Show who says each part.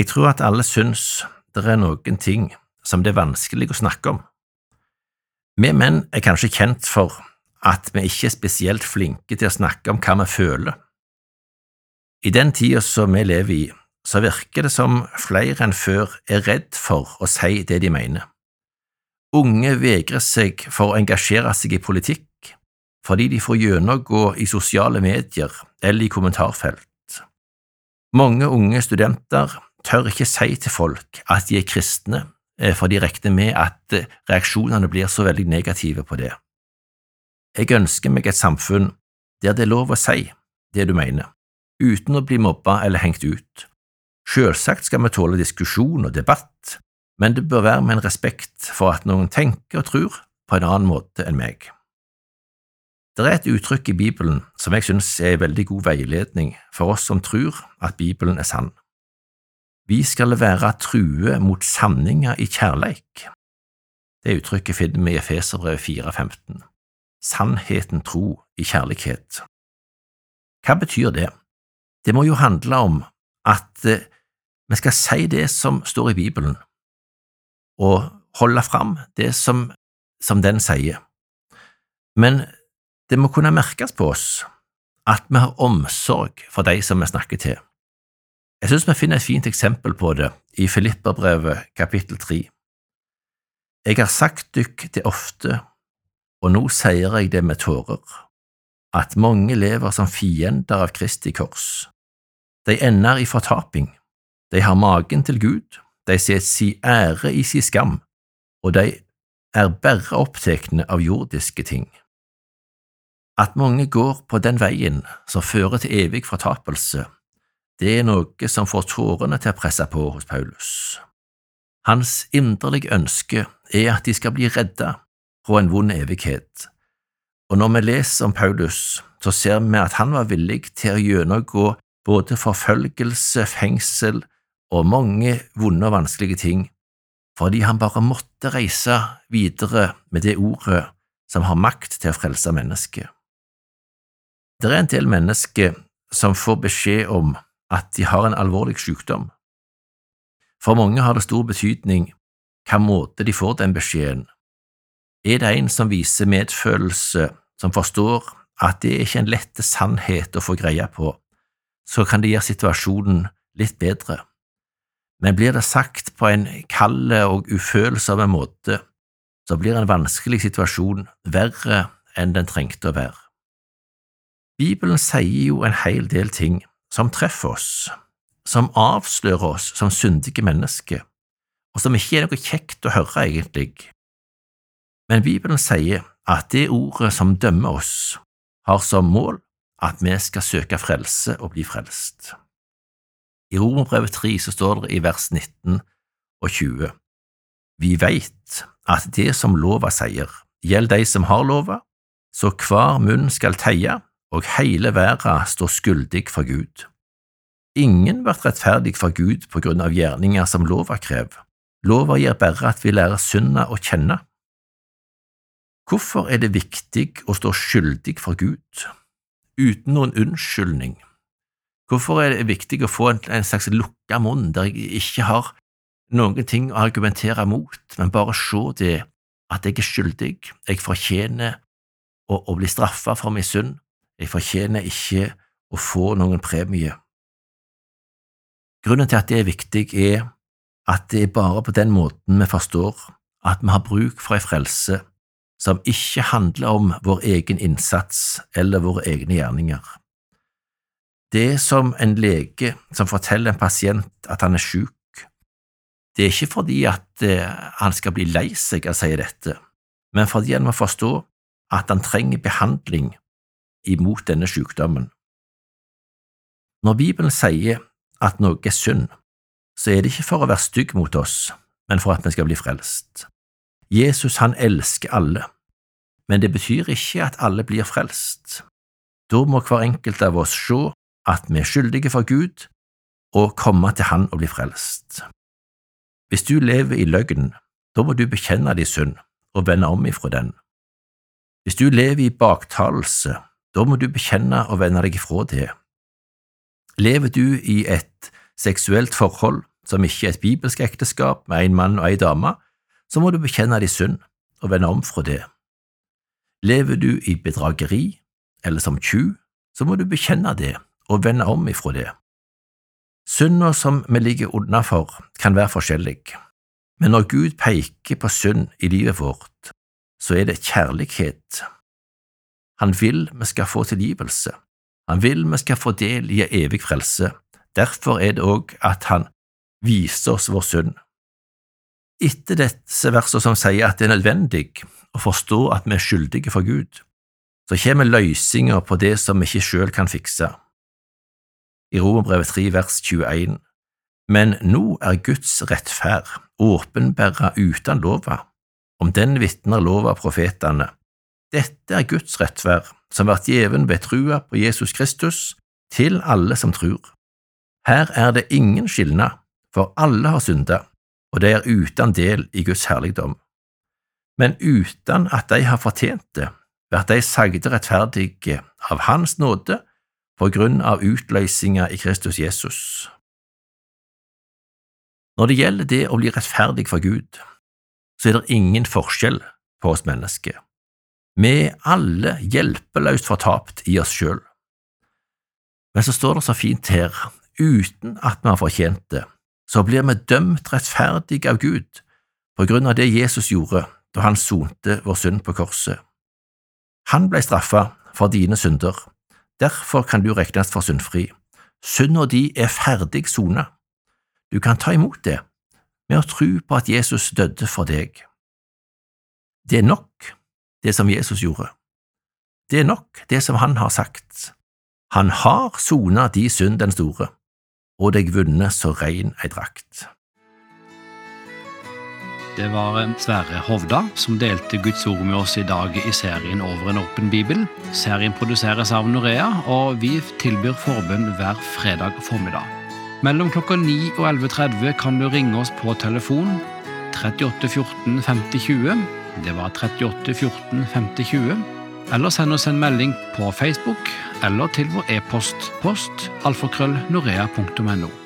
Speaker 1: Jeg tror at alle syns det er noen ting som det er vanskelig å snakke om. Vi menn er kanskje kjent for at vi ikke er spesielt flinke til å snakke om hva vi føler. I den tida som vi lever i, så virker det som flere enn før er redd for å si det de mener. Unge vegrer seg for å engasjere seg i politikk fordi de får gjennomgå i sosiale medier eller i kommentarfelt. Mange unge studenter tør ikke si til folk at de er kristne, eh, for de regner med at eh, reaksjonene blir så veldig negative på det. Jeg ønsker meg et samfunn der det er lov å si det du mener, uten å bli mobba eller hengt ut. Selvsagt skal vi tåle diskusjon og debatt, men det bør være med en respekt for at noen tenker og tror på en annen måte enn meg. Det er et uttrykk i Bibelen som jeg synes er en veldig god veiledning for oss som tror at Bibelen er sann. Vi skal være true mot sanninga i kjærleik. Det uttrykket finner vi i Efeserbrevet 4,15. Sannheten tro i kjærlighet. Hva betyr det? Det må jo handle om at eh, vi skal si det som står i Bibelen, og holde fram det som, som den sier. Men det må kunne merkes på oss at vi har omsorg for de som vi snakker til. Jeg synes vi finner et fint eksempel på det i Filipperbrevet kapittel tre. Jeg har sagt dykk det ofte, og nå sier jeg det med tårer, at mange lever som fiender av Kristi kors. De ender i fortaping, de har magen til Gud, de ser si ære i si skam, og de er bare opptekne av jordiske ting. At mange går på den veien som fører til evig fortapelse, det er noe som får tårene til å presse på hos Paulus. Hans inderlige ønske er at de skal bli redda fra en vond evighet, og når vi leser om Paulus, så ser vi at han var villig til å gjennomgå både forfølgelse, fengsel og mange vonde og vanskelige ting, fordi han bare måtte reise videre med det ordet som har makt til å frelse mennesket. Det er en del mennesker som får beskjed om at de har en alvorlig sykdom. For mange har det stor betydning hva måte de får den beskjeden. Er det en som viser medfølelse, som forstår at det er ikke en lett sannhet å få greie på, så kan det gjøre situasjonen litt bedre. Men blir det sagt på en kald og ufølsom måte, så blir en vanskelig situasjon verre enn den trengte å være. Bibelen sier jo en hel del ting som treffer oss, som avslører oss som syndige mennesker, og som ikke er noe kjekt å høre, egentlig. Men Bibelen sier at det ordet som dømmer oss, har som mål at vi skal søke frelse og bli frelst. I Romerbrevet 3 så står det i vers 19 og 20, Vi veit at det som lova sier, gjelder de som har lova, så hver munn skal teie og hele verden står skyldig for Gud. Ingen blir rettferdig for Gud på grunn av gjerninger som lova krever. Lova gir bare at vi lærer synda å kjenne. Hvorfor er det viktig å stå skyldig for Gud, uten noen unnskyldning? Hvorfor er det viktig å få en, en slags lukka munn der jeg ikke har noen ting å argumentere mot, men bare se det at jeg er skyldig, jeg fortjener å, å bli straffa for min synd, jeg fortjener ikke å få noen premie. Grunnen til at det er viktig, er at det er bare på den måten vi forstår at vi har bruk for ei frelse som ikke handler om vår egen innsats eller våre egne gjerninger. Det som en lege som forteller en pasient at han er syk. Det er ikke fordi at eh, han skal bli lei seg av å si dette, men fordi han må forstå at han trenger behandling imot denne sykdommen. Når Bibelen sier at noe er synd, så er det ikke for å være stygg mot oss, men for at vi skal bli frelst. Jesus han elsker alle, men det betyr ikke at alle blir frelst. Da må hver enkelt av oss se at vi er skyldige for Gud, og komme til Han og bli frelst. Hvis du lever i løgn, da må du bekjenne din synd og vende om ifra den. Hvis du lever i baktalelse, da må du bekjenne og vende deg ifra det. Lever du i et seksuelt forhold som ikke er et bibelsk ekteskap med en mann og ei dame, så må du bekjenne din synd og vende om fra det. Lever du i bedrageri eller som tjuv, så må du bekjenne det og vende om ifra det. Synda som vi ligger unna for, kan være forskjellig, men når Gud peker på synd i livet vårt, så er det kjærlighet. Han vil vi skal få tilgivelse. Han vil vi skal få del i evig frelse. Derfor er det òg at han viser oss vår synd. Etter disse versene som sier at det er nødvendig å forstå at vi er skyldige for Gud, så kommer løsninger på det som vi ikke selv kan fikse. I Romerbrevet 3 vers 21 Men nå er Guds rettferd åpenbæra uten lova, om den vitner lova profetene. Dette er Guds rettferd, som blir gjeven ved trua på Jesus Kristus, til alle som tror. Her er det ingen skilnad, for alle har synda, og de er uten del i Guds herligdom. Men uten at de har fortjent det, blir de sagde rettferdige av Hans nåde på grunn av utløsninga i Kristus Jesus. Når det gjelder det å bli rettferdig for Gud, så er det ingen forskjell på oss mennesker. Vi er alle hjelpeløst fortapt i oss sjøl. Men så står det så fint her, uten at vi har fortjent det, så blir vi dømt rettferdige av Gud på grunn av det Jesus gjorde da han sonte vår synd på korset. Han ble straffa for dine synder, derfor kan du regnes for syndfri. Synda di er ferdig sona. Du kan ta imot det med å tro på at Jesus døde for deg. Det er nok, det som Jesus gjorde. Det er nok, det som han har sagt. Han har sona de synd den store og deg vunnet så rein ei drakt.
Speaker 2: Det var Sverre Hovda som delte Guds ord med oss i dag i serien Over en åpen bibel. Serien produseres av Norea, og vi tilbyr forbønn hver fredag formiddag. Mellom klokka 9 og 11.30 kan du ringe oss på telefon 38 14 50 20. Det var 38 14 50 20. Eller send oss en melding på Facebook eller til vår e-post post alfakrøllnorea.no.